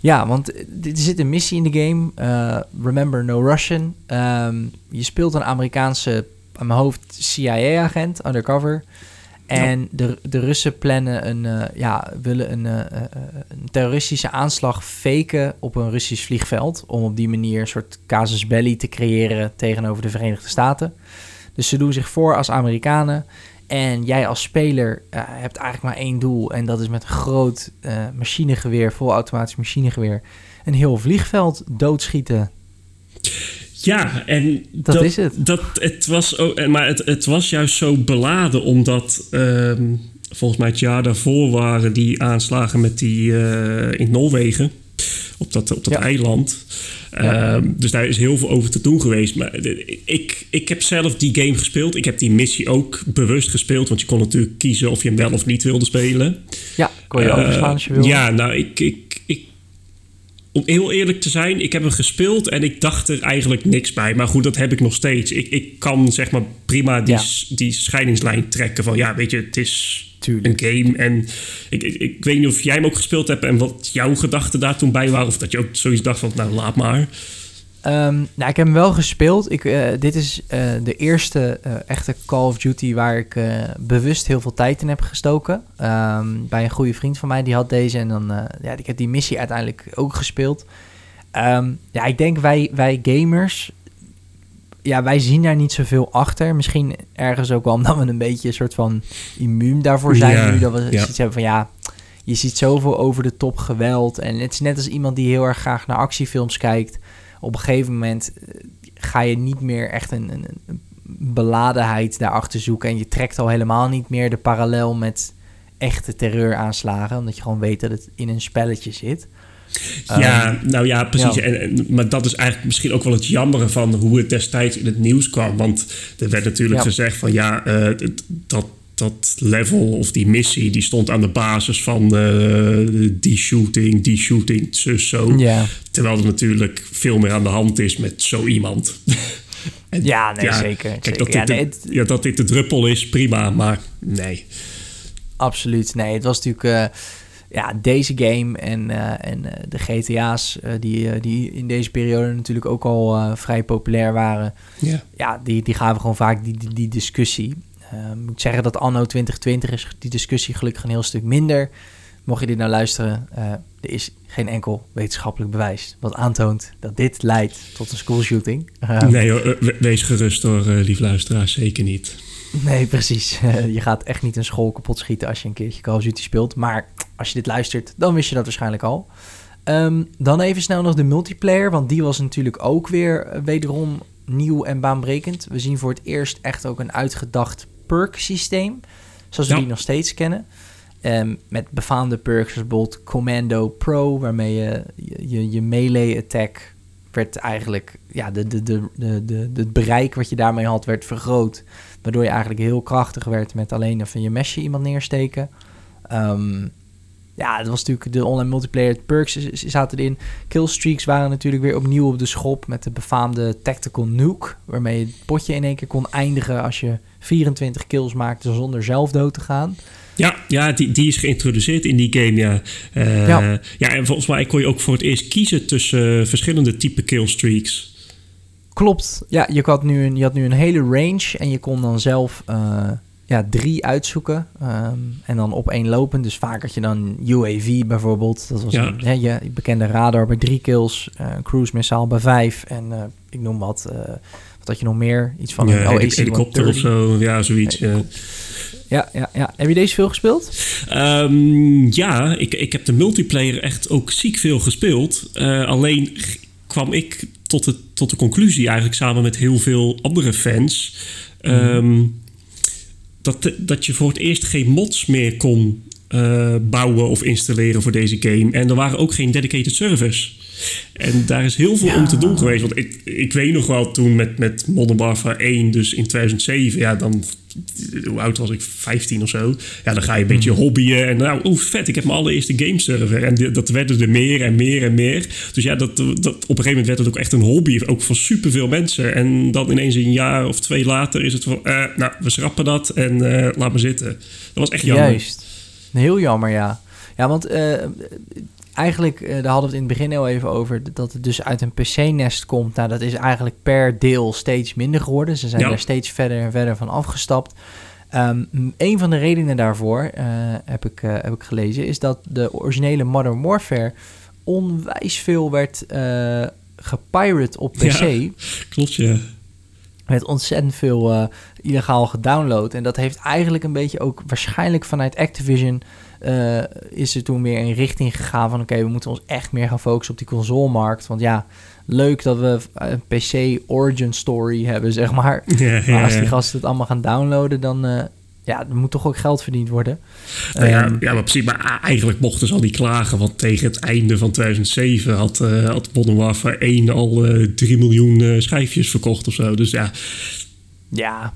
Ja, want er zit een missie in de game. eh, Remember No Russian. Ehm, je speelt een Amerikaanse, aan mijn hoofd, CIA-agent, undercover. En de, de Russen plannen een, uh, ja, willen een, uh, een, terroristische aanslag faken op een Russisch vliegveld. Om op die manier een soort casus belli te creëren tegenover de Verenigde Staten. Dus ze doen zich voor als Amerikanen. En jij als speler uh, hebt eigenlijk maar één doel. En dat is met een groot machinegeweer, volautomatisch machinegeweer, een heel vliegveld doodschieten. Ja, en dat, dat, is het. Dat, het was ook, maar het, het was juist zo beladen omdat um, volgens mij het jaar daarvoor waren die aanslagen met die uh, in Noorwegen op dat, op dat ja. eiland. Ja. Um, dus daar is heel veel over te doen geweest. Maar ik, ik heb zelf die game gespeeld. Ik heb die missie ook bewust gespeeld. Want je kon natuurlijk kiezen of je hem wel of niet wilde spelen. Ja, kon je uh, overslaan als je wilde. Ja, nou, ik, ik om heel eerlijk te zijn, ik heb hem gespeeld en ik dacht er eigenlijk niks bij. Maar goed, dat heb ik nog steeds. Ik, ik kan zeg maar prima die, ja. die scheidingslijn trekken van ja, weet je, het is Tuurlijk. een game. En ik, ik, ik, weet niet of jij hem ook gespeeld hebt en wat jouw gedachten daar toen bij waren. Of dat je ook zoiets dacht van, nou laat maar. Um, nou, ik heb hem wel gespeeld. Ik, uh, dit is uh, de eerste uh, echte Call of Duty waar ik bewust heel veel tijd in heb gestoken. Um, bij een goede vriend van mij, die had deze. En dan, ja, ik heb die missie uiteindelijk ook gespeeld. Um, ja, ik denk wij, wij gamers, ja, wij zien daar niet zoveel achter. Misschien ergens ook wel omdat we een beetje een soort van immuun daarvoor zijn. Ja, nu dat we ja. iets hebben van ja, je ziet zoveel over de top geweld. En het is net als iemand die heel erg graag naar actiefilms kijkt op een gegeven moment eh, ga je niet meer echt een, een, een beladenheid daarachter zoeken. En je trekt al helemaal niet meer de parallel met echte terreuraanslagen. Omdat je gewoon weet dat het in een spelletje zit. Ja, um, nou ja, precies. Ja. En, en, maar dat is eigenlijk misschien ook wel het jammere van hoe het destijds in het nieuws kwam. Want er werd natuurlijk ja. gezegd van ja, uh, dat dat level of die missie, die stond aan de basis van uh, die shooting, die shooting, zus, zo. Ja. Terwijl er natuurlijk veel meer aan de hand is met zo iemand. en, (laughs) ja, nee, ja, zeker. Kijk, zeker. Dat, dit ja, nee, het, de, ja, dat dit de druppel is, prima, maar nee. Absoluut, nee. Het was natuurlijk... Uh, ja, deze game en, uh, en de GTA's uh, die, die in deze periode natuurlijk ook al vrij populair waren. Yeah. Ja, die, die gaven gewoon vaak die, die, die discussie. Uh, moet zeggen dat anno 2020 is die discussie gelukkig een heel stuk minder. Mocht je dit nou luisteren, uh, er is geen enkel wetenschappelijk bewijs wat aantoont dat dit leidt tot een schoolshooting. Uh, (laughs) nee, hoor, wees gerust door lief luisteraars, zeker niet. Nee, precies. (laughs) je gaat echt niet een school kapot schieten als je een keertje Call of Duty speelt. Maar als je dit luistert, dan wist je dat waarschijnlijk al. Um, dan even snel nog de multiplayer, want die was natuurlijk ook weer wederom nieuw en baanbrekend. We zien voor het eerst echt ook een uitgedacht perk systeem, zoals we ja. die nog steeds kennen. Um, met befaamde perks zoals bijvoorbeeld Commando Pro, waarmee je je, je melee attack werd eigenlijk, ja, de, de, de, de, de, het bereik wat je daarmee had werd vergroot. Waardoor je eigenlijk heel krachtig werd met alleen even je mesje iemand neersteken. Um, ja, dat was natuurlijk de online multiplayer perks zaten erin. Killstreaks waren natuurlijk weer opnieuw op de schop met de befaamde Tactical Nuke. Waarmee je het potje in één keer kon eindigen als je 24 kills maakte zonder zelf dood te gaan. Ja, ja die, die is geïntroduceerd in die game, ja. Uh, ja. ja. en volgens mij kon je ook voor het eerst kiezen tussen uh, verschillende type killstreaks. Klopt. Ja, je had, nu een, je had nu een hele range en je kon dan zelf... Uh, ja, drie uitzoeken. Um, en dan op één lopen. Dus vaak had je dan UAV bijvoorbeeld. Dat was ja. een, hè, je bekende radar bij drie kills. Uh, cruise missile bij vijf. En uh, ik noem wat. Uh, wat had je nog meer? Iets van ja, een helikopter of zo. Ja, zoiets. Ja. Ja, ja, ja. Heb je deze veel gespeeld? Um, ja, ik, ik heb de multiplayer echt ook ziek veel gespeeld. Alleen kwam ik tot de, tot de conclusie eigenlijk samen met heel veel andere fans... Mm. Um, dat, dat je voor het eerst geen mods meer kon uh, bouwen of installeren voor deze game. En er waren ook geen dedicated servers. En daar is heel veel ja. om te doen geweest. Want ik, ik weet nog wel toen met, met Modern Warfare 1, dus in 2007, ja, dan hoe oud was ik? 15 of zo. Ja, dan ga je een beetje hmm. hobbyen. En nou, oeh, vet, ik heb mijn allereerste gameserver. En die, dat werden er meer en meer en meer. Dus ja, dat, dat, op een gegeven moment werd het ook echt een hobby. Ook van superveel mensen. En dan ineens een jaar of twee later is het van... Uh, nou, we schrappen dat en uh, laat me zitten. Dat was echt jammer. Juist. Heel jammer, ja. Ja, want uh, eigenlijk, uh, daar hadden we het in het begin heel even over, dat het dus uit een PC-nest komt. Nou, dat is eigenlijk per deel steeds minder geworden. Ze zijn Ja. er steeds verder en verder van afgestapt. Ehm, een van de redenen daarvoor, eh, heb, ik, heb ik gelezen, is dat de originele Modern Warfare onwijs veel werd gepirate op PC. Ja, klopt, ja. Met ontzettend veel illegaal gedownload. En dat heeft eigenlijk een beetje ook waarschijnlijk vanuit Activision... is er toen meer in richting gegaan van... oké, we moeten ons echt meer gaan focussen op die consolemarkt. Want ja, leuk dat we een PC origin story hebben, zeg maar. Maar als die gasten het allemaal gaan downloaden, dan... Uh, ja, er moet toch ook geld verdiend worden. Nou ja, um, ja, maar precies. Maar eigenlijk mochten ze al niet klagen. Want tegen het einde van 2007 had, uh, had Modern Warfare 1 al uh, 3 miljoen uh, schijfjes verkocht of zo. Dus ja. Ja,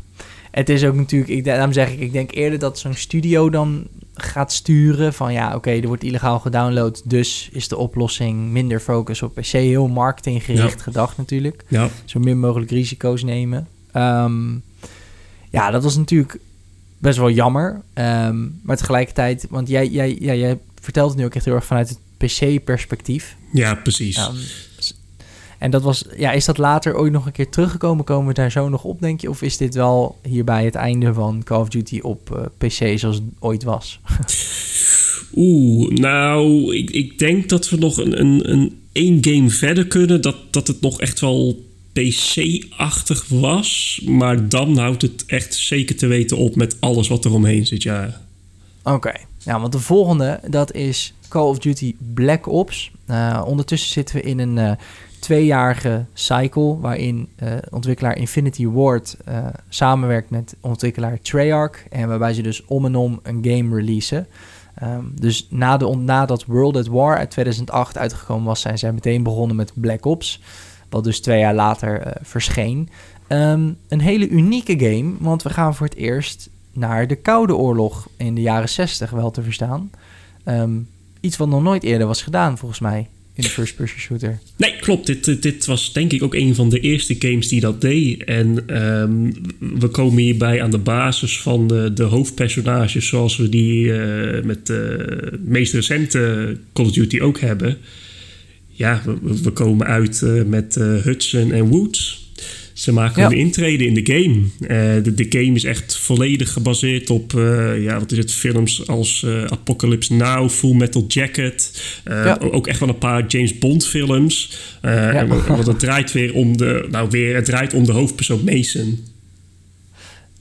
het is ook natuurlijk... Ik, daarom zeg ik, ik denk eerder dat zo'n studio dan gaat sturen van ja, oké, er wordt illegaal gedownload, dus is de oplossing minder focus op PC, heel marketinggericht Ja. gedacht natuurlijk. Ja, Zo min mogelijk risico's nemen. Ehm, ja, dat was natuurlijk best wel jammer. Ehm, maar tegelijkertijd, want jij, jij, ja, jij vertelt het nu ook echt heel erg vanuit het PC-perspectief. ja precies. Ehm, en dat was, ja, is dat later ooit nog een keer teruggekomen? Komen we daar zo nog op, denk je? Of is dit wel hierbij het einde van Call of Duty op eh, PC zoals het ooit was? (laughs) Oeh, nou, ik, ik denk dat we nog een, een, een één game verder kunnen. Dat, dat het nog echt wel PC-achtig was. Maar dan houdt het echt zeker te weten op met alles wat er omheen zit, ja. Oké, ja, want de volgende, dat is Call of Duty Black Ops. Eh, ondertussen zitten we in een eh, tweejarige cycle... waarin eh, ontwikkelaar Infinity Ward samenwerkt met ontwikkelaar Treyarch... en waarbij ze dus om en om een game releasen. Ehm, dus na de, nadat World at War uit 2008 uitgekomen was... zijn zij meteen begonnen met Black Ops... wat dus twee jaar later eh, verscheen. Ehm, een hele unieke game, want we gaan voor het eerst naar de Koude Oorlog in de jaren 60 wel te verstaan. Ehm, iets wat nog nooit eerder was gedaan, volgens mij, in de first-person shooter. Nee, klopt. Dit, dit- dit was denk ik ook een van de eerste games die dat deed. En ehm, we komen hierbij aan de basis van de, de hoofdpersonages... zoals we die eh, met de meest recente Call of Duty ook hebben. Ja, we, komen uit eh, met eh, Hudson en Woods. Ze maken Ja. een intrede in de game. Eh, de, de game is echt volledig gebaseerd op, ja, wat is het, films als Apocalypse Now, Full Metal Jacket. Ja. Ook echt wel een paar James Bond films. En Want het draait weer om de, nou weer, het draait om de hoofdpersoon Mason.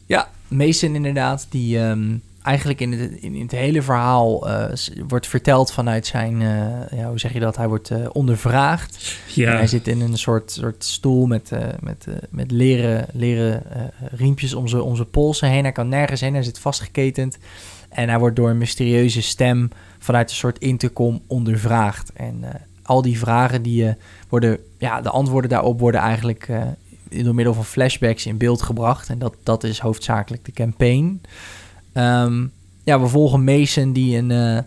Ja, Mason inderdaad, die ehm, eigenlijk in het, in het hele verhaal eh, wordt verteld vanuit zijn, eh, ja, hoe zeg je dat, hij wordt eh, ondervraagd. En hij zit in een soort, soort stoel met, met, met leren, leren riempjes om zijn, om zijn polsen heen. Hij kan nergens heen, hij zit vastgeketend. En hij wordt door een mysterieuze stem vanuit een soort intercom ondervraagd. En al die vragen die worden, ja, de antwoorden daarop worden eigenlijk door middel van flashbacks in beeld gebracht. En dat, dat is hoofdzakelijk de campaign. Ehm, ja, we volgen Mason die een, eh,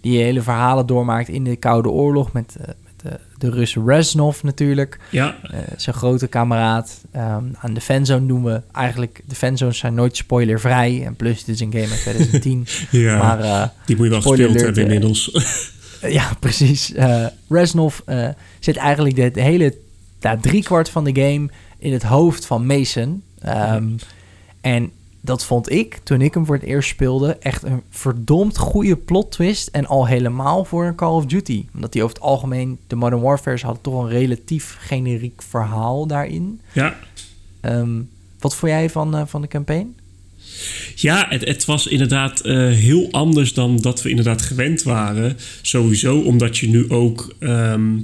die hele verhalen doormaakt in de Koude Oorlog met, eh, met eh, de Rus Reznov natuurlijk. ja, Eh, zijn grote kameraad. Ehm, aan de fanzone doen we eigenlijk... De fanzones zijn nooit spoilervrij. En plus, dit is een game uit (laughs) 2010. ja Maar die moet je wel gespeeld alert, hebben inmiddels. (laughs) ja, precies. Reznov zit eigenlijk de, de hele driekwart van de game in het hoofd van Mason. Ehm, En dat vond ik, toen ik hem voor het eerst speelde, echt een verdomd goede plot twist. En al helemaal voor een Call of Duty. Omdat die over het algemeen, de Modern Warfare's hadden toch een relatief generiek verhaal daarin. ja, Ehm, wat vond jij van, eh, van de campaign? Ja, het, het was inderdaad eh, heel anders dan dat we inderdaad gewend waren. Sowieso omdat je nu ook ehm,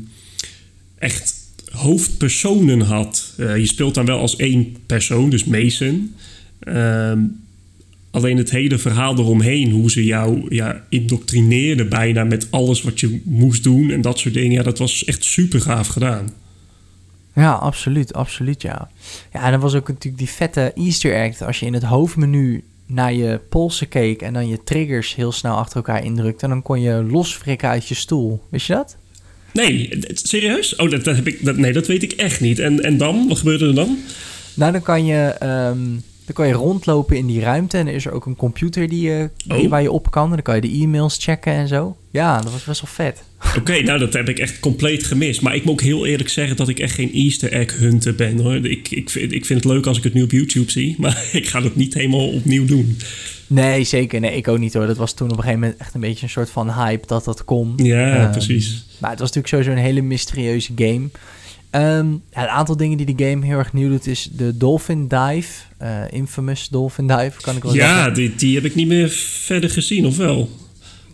echt hoofdpersonen had. Eh, je speelt dan wel als één persoon, dus Mason. Ehm, alleen het hele verhaal eromheen, hoe ze jou ja, indoctrineerden bijna met alles wat je moest doen en dat soort dingen. Ja, dat was echt super gaaf gedaan. Ja, absoluut, absoluut, ja. Ja, en dan was ook natuurlijk die vette easter egg. Als je in het hoofdmenu naar je polsen keek en dan je triggers heel snel achter elkaar indrukte... en dan kon je losfrikken uit je stoel. Wist je dat? Nee, serieus? Oh, dat, dat heb ik, dat, nee, dat weet ik echt niet. En, en dan? Wat gebeurde er dan? Nou, dan kan je, ehm, dan kan je rondlopen in die ruimte en er is er ook een computer die, je die, Oh. waar je op kan. En dan kan je de e-mails checken en zo. Ja, dat was best wel vet. Oké, (laughs) nou dat heb ik echt compleet gemist. Maar ik moet ook heel eerlijk zeggen dat ik echt geen easter egg hunter ben hoor. Ik, ik, vind, ik vind het leuk als ik het nu op YouTube zie, (laughs) maar ik ga het niet helemaal opnieuw doen. Nee, zeker. Nee, ik ook niet hoor. Dat was toen op een gegeven moment echt een beetje een soort van hype dat dat kon. Ja, ehm, precies. Maar het was natuurlijk sowieso een hele mysterieuze game. Um, ja, een aantal dingen die de game heel erg nieuw doet is de Dolphin Dive. Uh, infamous Dolphin Dive, kan ik wel ja, zeggen. Ja, die, die heb ik niet meer verder gezien, of wel?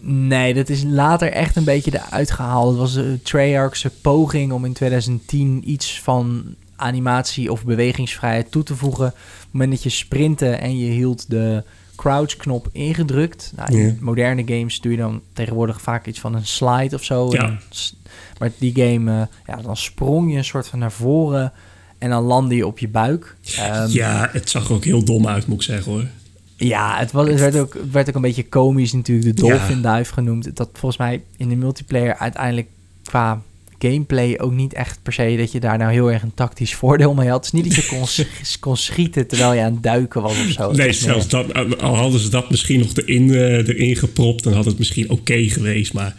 Nee, dat is later echt een beetje eruit gehaald. Het was een Treyarch's poging om in 2010 iets van animatie of bewegingsvrijheid toe te voegen. Op het moment dat je sprintte en je hield de crouch-knop ingedrukt. Nou, in moderne games doe je dan tegenwoordig vaak iets van een slide of zo. Ja. maar die game, uh, ja, dan sprong je een soort van naar voren en dan landde je op je buik. Um, ja, het zag er ook heel dom uit, moet ik zeggen hoor. Ja, het, was, het werd, ook, werd ook een beetje komisch natuurlijk, de Dolphin Dive genoemd. Dat volgens mij in de multiplayer uiteindelijk qua gameplay ook niet echt per se dat je daar nou heel erg een tactisch (laughs) voordeel mee had. Het is niet dat je kon, (laughs) kon schieten terwijl je aan het duiken was of zo. Nee, zelfs dat, al hadden ze dat misschien nog erin, uh, erin gepropt, dan had het misschien oké geweest. Maar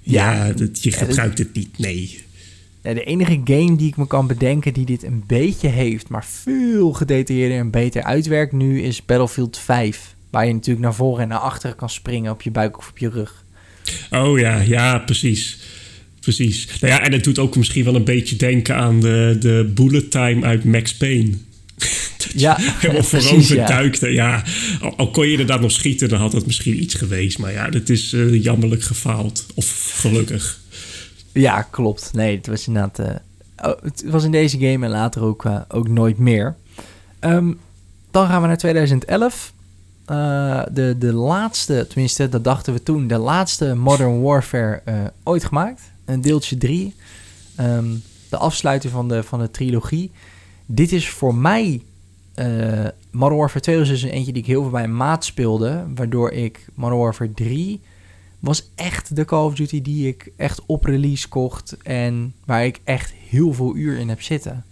ja, ja dat, je gebruikt het niet, nee. De enige game die ik me kan bedenken die dit een beetje heeft, maar veel gedetailleerder en beter uitwerkt nu, is Battlefield 5. Waar je natuurlijk naar voren en naar achteren kan springen op je buik of op je rug. Oh ja, ja, precies. Precies. Nou ja, en het doet ook misschien wel een beetje denken aan de, de bullet time uit Max Payne. (laughs) ja, helemaal (laughs) voorover ja. duikte. Ja, al, al, kon je inderdaad nog schieten, dan had het misschien iets geweest. Maar ja, dat is uh, jammerlijk gefaald. Of gelukkig. Ja, klopt. Nee, het was inderdaad... Uh, oh, het was in deze game en later ook, uh, ook nooit meer. Um, dan gaan we naar 2011. de, de laatste, tenminste, dat dachten we toen, de laatste Modern Warfare ooit gemaakt deeltje 3. Um, de afsluiter van de, van de trilogie. Dit is voor mij... Uh, Modern Warfare 2 was dus een eentje die ik heel veel bij een maat speelde. Waardoor ik Modern Warfare 3 was echt de Call of Duty die ik echt op release kocht. En waar ik echt heel veel uur in heb zitten.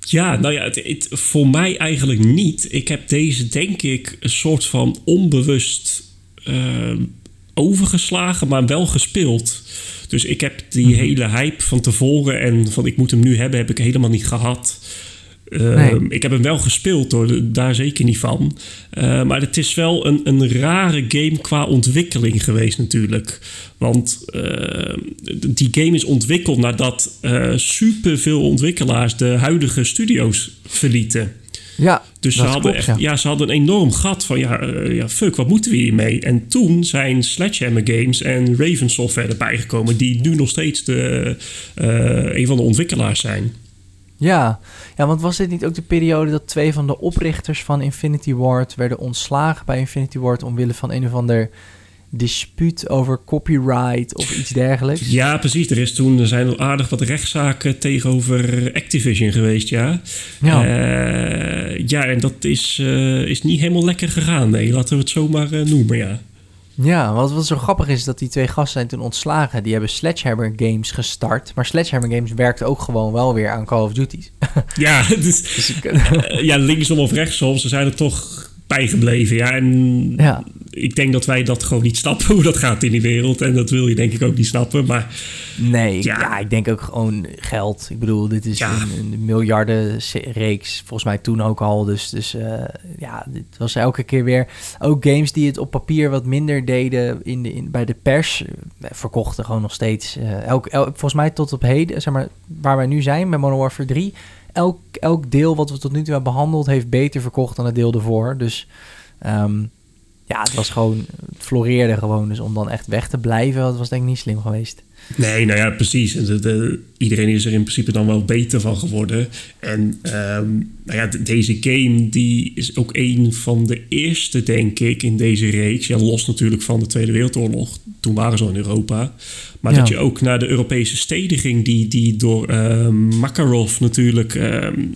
Ja, nou ja, het, voor mij eigenlijk niet. Ik heb deze denk ik een soort van onbewust uh, overgeslagen, maar wel gespeeld. Dus ik heb die mhm. hele hype van tevoren en van ik moet hem nu hebben, heb ik helemaal niet gehad. Uh, Ik heb hem wel gespeeld hoor, daar zeker niet van. Uh, maar het is wel een, een rare game qua ontwikkeling geweest natuurlijk. Want uh, die game is ontwikkeld nadat super veel ontwikkelaars de huidige studio's verlieten. Ja, dus ze hadden, echt, ja. ze hadden een enorm gat van ja, uh, ja, fuck, wat moeten we hiermee? En toen zijn Sledgehammer Games en Raven Software erbij gekomen, die nu nog steeds de, uh, een van de ontwikkelaars zijn. Ja. ja, want was dit niet ook de periode dat twee van de oprichters van Infinity Ward werden ontslagen bij Infinity Ward omwille van een of ander dispuut over copyright of iets dergelijks. Ja, precies. Er, is toen, er zijn al aardig wat rechtszaken tegenover Activision geweest, ja. Ja, uh, ja en dat is, uh, is niet helemaal lekker gegaan. Nee, laten we het zomaar uh, noemen, ja. Ja, wat, wat zo grappig is, dat die twee gasten zijn toen ontslagen. Die hebben Sledgehammer Games gestart. Maar Sledgehammer Games werkt ook gewoon wel weer aan Call of Duty. (laughs) ja, (laughs) dus, dus ja, linksom of rechtsom, ze zijn er toch bijgebleven. Ja, en ja. Ik denk dat wij dat gewoon niet snappen (laughs) hoe dat gaat in die wereld. En dat wil je denk ik ook niet snappen. Maar nee, ja, ik denk ook gewoon geld. Ik bedoel, dit is een, een miljardenreeks. Volgens mij toen ook al. Dus, dus uh, ja, dit was elke keer weer. Ook games die het op papier wat minder deden in de, in, bij de pers. Uh, verkochten gewoon nog steeds. Uh, elk, volgens mij tot op heden, zeg maar, waar wij nu zijn bij Modern Warfare 3 elk, elk deel wat we tot nu toe hebben behandeld heeft beter verkocht dan het deel ervoor. Dus um, ja, het was gewoon, het floreerde gewoon. Dus om dan echt weg te blijven, dat was denk ik niet slim geweest. Nee, nou ja, precies. De, de, iedereen is er in principe dan wel beter van geworden. En um, nou ja, deze game die is ook een van de eerste, denk ik, in deze reeks. Ja, los natuurlijk van de Tweede Wereldoorlog. Toen waren ze al in Europa. Maar ja. dat je ook naar de Europese steden ging, die, die door um, Makarov natuurlijk. Um,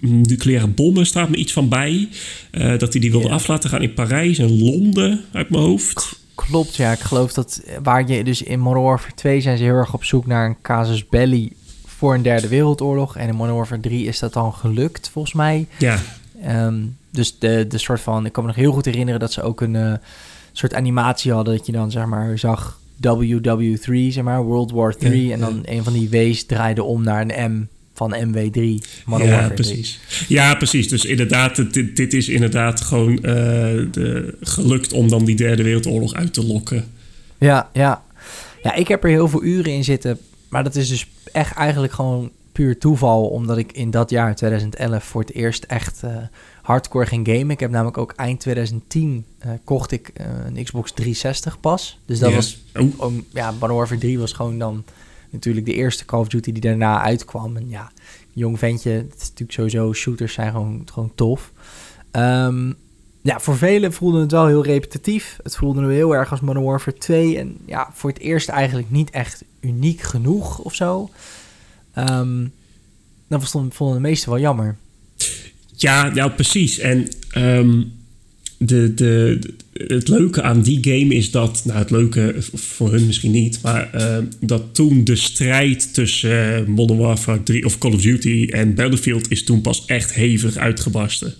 nucleaire bommen staat me iets van bij. Uh, dat hij die wilde ja. af laten gaan in Parijs en Londen uit mijn hoofd. Klopt, ja. Ik geloof dat waar je dus in Modern Warfare 2 zijn ze heel erg op zoek naar een casus belli voor een derde wereldoorlog. En in Modern Warfare 3 is dat dan gelukt, volgens mij. Ja. Um, dus de, de soort van, ik kan me nog heel goed herinneren dat ze ook een uh, soort animatie hadden. Dat je dan zeg maar zag WW3, zeg maar, World War 3. en dan een van die W's draaide om naar een M van MW3. Modern ja, precies. Ja, precies. Dus inderdaad, dit, dit is inderdaad gewoon uh, de, gelukt om dan die derde wereldoorlog uit te lokken. Ja, ja. Ja, ik heb er heel veel uren in zitten. Maar dat is dus echt eigenlijk gewoon puur toeval. Omdat ik in dat jaar, 2011, voor het eerst echt uh, hardcore ging gamen. Ik heb namelijk ook eind 2010 uh, eh, kocht ik een Xbox 360 pas. Dus dat was... Oh. ja, Modern Warfare 3 was gewoon dan natuurlijk de eerste Call of Duty die daarna uitkwam. En ja, jong ventje, het is natuurlijk sowieso, shooters zijn gewoon, gewoon tof. Um, ja, voor velen voelde het wel heel repetitief. Het voelde heel erg als Modern Warfare 2. En ja, voor het eerst eigenlijk niet echt uniek genoeg of zo. Um, dat vonden de meesten wel jammer. Ja, ja precies. En um, de, de, het leuke aan die game is dat, nou het leuke voor hun misschien niet, maar uh, dat toen de strijd tussen uh, Modern Warfare 3 of Call of Duty en Battlefield is toen pas echt hevig uitgebarsten.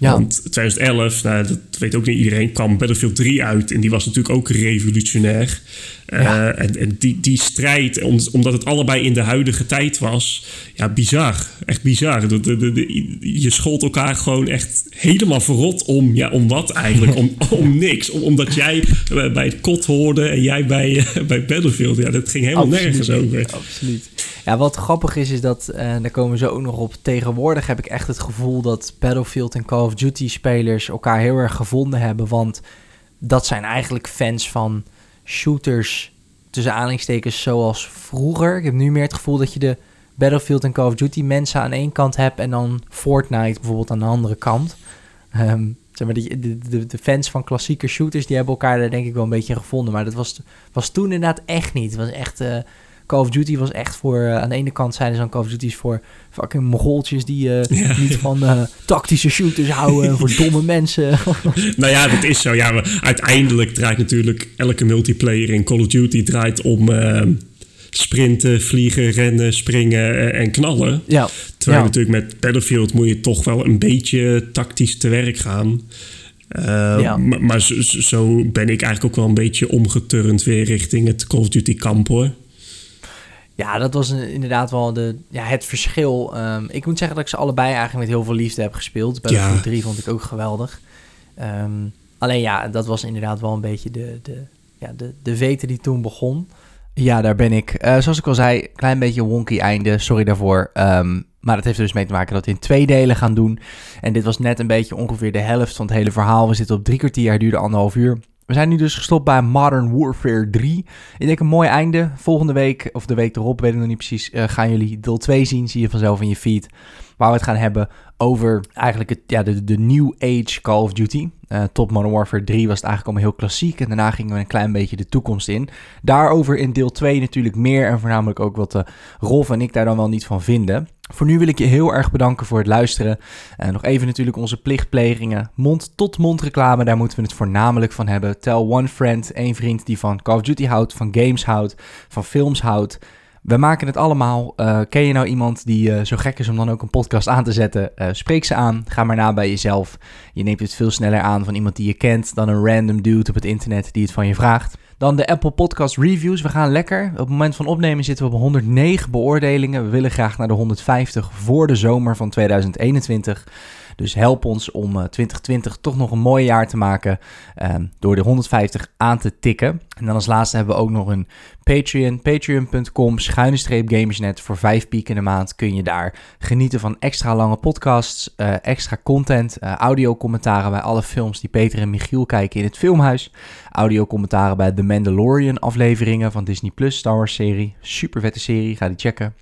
Ja. Want 2011, nou, dat weet ook niet iedereen, kwam Battlefield 3 uit en die was natuurlijk ook revolutionair. Uh, en, en die, die strijd, omdat het allebei in de huidige tijd was, ja, bizar. Echt bizar. De, de, de, je schold elkaar gewoon echt helemaal verrot om, ja, om wat eigenlijk? om, (laughs) om niks. Om, omdat jij bij het kot hoorde en jij bij, bij Battlefield. Ja, dat ging helemaal nergens over. Absoluut. Ja, wat grappig is, is dat, en uh, daar komen we zo ook nog op, tegenwoordig heb ik echt het gevoel dat Battlefield en Call of Duty spelers elkaar heel erg gevonden hebben. Want dat zijn eigenlijk fans van shooters tussen aanhalingstekens zoals vroeger. Ik heb nu meer het gevoel dat je de Battlefield en Call of Duty mensen aan één kant hebt en dan Fortnite bijvoorbeeld aan de andere kant. Um, zeg maar, de, de, de, fans van klassieke shooters die hebben elkaar daar denk ik wel een beetje gevonden. Maar dat was, was toen inderdaad echt niet. Het was echt... Uh, Call of Duty was echt voor... Uh, aan de ene kant zijn er zo'n Call of Duty's voor fucking mogoltjes... die uh, (laughs) niet van tactische shooters houden... voor (laughs) domme mensen. (laughs) nou ja, dat is zo. Ja, maar uiteindelijk draait natuurlijk elke multiplayer in Call of Duty... draait om sprinten, vliegen, rennen, springen en knallen. Ja. Terwijl natuurlijk met Battlefield moet je toch wel een beetje tactisch te werk gaan. Uh, ja. Maar, maar zo, zo, ben ik eigenlijk ook wel een beetje omgeturnd weer richting het Call of Duty kamp hoor. Ja, dat was inderdaad wel de, ja, het verschil. Um, ik moet zeggen dat ik ze allebei eigenlijk met heel veel liefde heb gespeeld. Battlefield ja. 3 vond ik ook geweldig. Um, alleen ja, dat was inderdaad wel een beetje de, de, ja, de, de vete die toen begon. Ja, daar ben ik. Uh, zoals ik al zei, klein beetje wonky einde. Sorry daarvoor. Um, maar dat heeft er dus mee te maken dat we in twee delen gaan doen. En dit was net een beetje ongeveer de helft van het hele verhaal. We zitten op drie kwartier, het duurde anderhalf uur. We zijn nu dus gestopt bij Modern Warfare 3. Ik denk een mooi einde. Volgende week, of de week erop, weet ik nog niet precies, uh, gaan jullie deel 2 zien. Zie je vanzelf in je feed. Waar we het gaan hebben over eigenlijk het, ja, de, de New Age Call of Duty. Uh, top Modern Warfare 3 was het eigenlijk allemaal heel klassiek. En daarna gingen we een klein beetje de toekomst in. Daarover in deel 2 natuurlijk meer. En voornamelijk ook wat uh, Rolf en ik daar dan wel niet van vinden. Voor nu wil ik je heel erg bedanken voor het luisteren. En uh, nog even natuurlijk onze plichtplegingen. Mond-tot-mond reclame, daar moeten we het voornamelijk van hebben. Tell one friend, één vriend die van Call of Duty houdt, van games houdt, van films houdt. We maken het allemaal. Uh, ken je nou iemand die uh, zo gek is om dan ook een podcast aan te zetten? Uh, spreek ze aan. Ga maar na bij jezelf. Je neemt het veel sneller aan van iemand die je kent dan een random dude op het internet die het van je vraagt. Dan de Apple Podcast Reviews. We gaan lekker. Op het moment van opnemen zitten we op 109 beoordelingen. We willen graag naar de 150 voor de zomer van 2021. Dus help ons om 2020 toch nog een mooi jaar te maken um, door de 150 aan te tikken. En dan als laatste hebben we ook nog een Patreon. Patreon.com schuine streep gamersnet. Voor 5 piek in de maand kun je daar genieten van extra lange podcasts, uh, extra content, uh, audiocommentaren bij alle films die Peter en Michiel kijken in het filmhuis. Audiocommentaren bij The Mandalorian afleveringen van Disney Plus Star Wars serie. Super vette serie, ga die checken.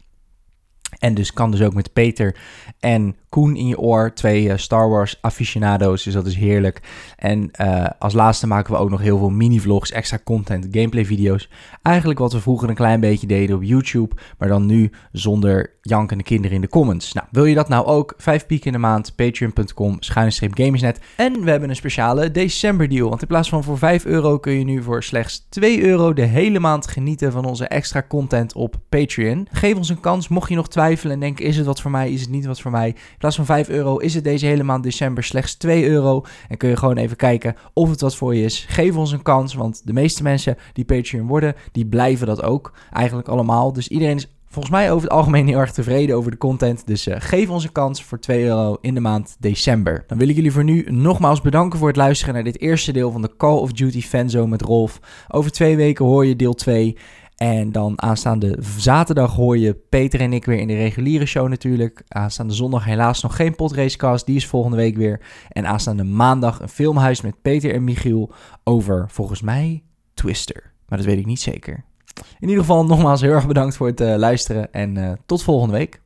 En dus kan dus ook met Peter en Koen in je oor, twee uh, Star Wars aficionado's, dus dat is heerlijk. En uh, als laatste maken we ook nog heel veel mini-vlogs, extra content, gameplay-video's. Eigenlijk wat we vroeger een klein beetje deden op YouTube, maar dan nu zonder jankende kinderen in de comments. Nou, wil je dat nou ook? 5 piek in de maand, patreon.com, schuine gamersnet. En we hebben een speciale december deal, want in plaats van voor 5 euro kun je nu voor slechts 2 euro de hele maand genieten van onze extra content op Patreon. Geef ons een kans, mocht je nog twijfelen en denken, is het wat voor mij, is het niet wat voor mij? Plaats van 5 euro is het deze hele maand december slechts 2 euro. En kun je gewoon even kijken of het wat voor je is. Geef ons een kans, want de meeste mensen die Patreon worden, die blijven dat ook. Eigenlijk allemaal. Dus iedereen is volgens mij over het algemeen heel erg tevreden over de content. Dus uh, geef ons een kans voor 2 euro in de maand december. Dan wil ik jullie voor nu nogmaals bedanken voor het luisteren naar dit eerste deel van de Call of Duty Fanzone met Rolf. Over twee weken hoor je deel 2. En dan aanstaande zaterdag hoor je Peter en ik weer in de reguliere show natuurlijk. Aanstaande zondag helaas nog geen podracecast, die is volgende week weer. En aanstaande maandag een filmhuis met Peter en Michiel over volgens mij Twister. Maar dat weet ik niet zeker. In ieder geval nogmaals heel erg bedankt voor het uh, luisteren en uh, tot volgende week.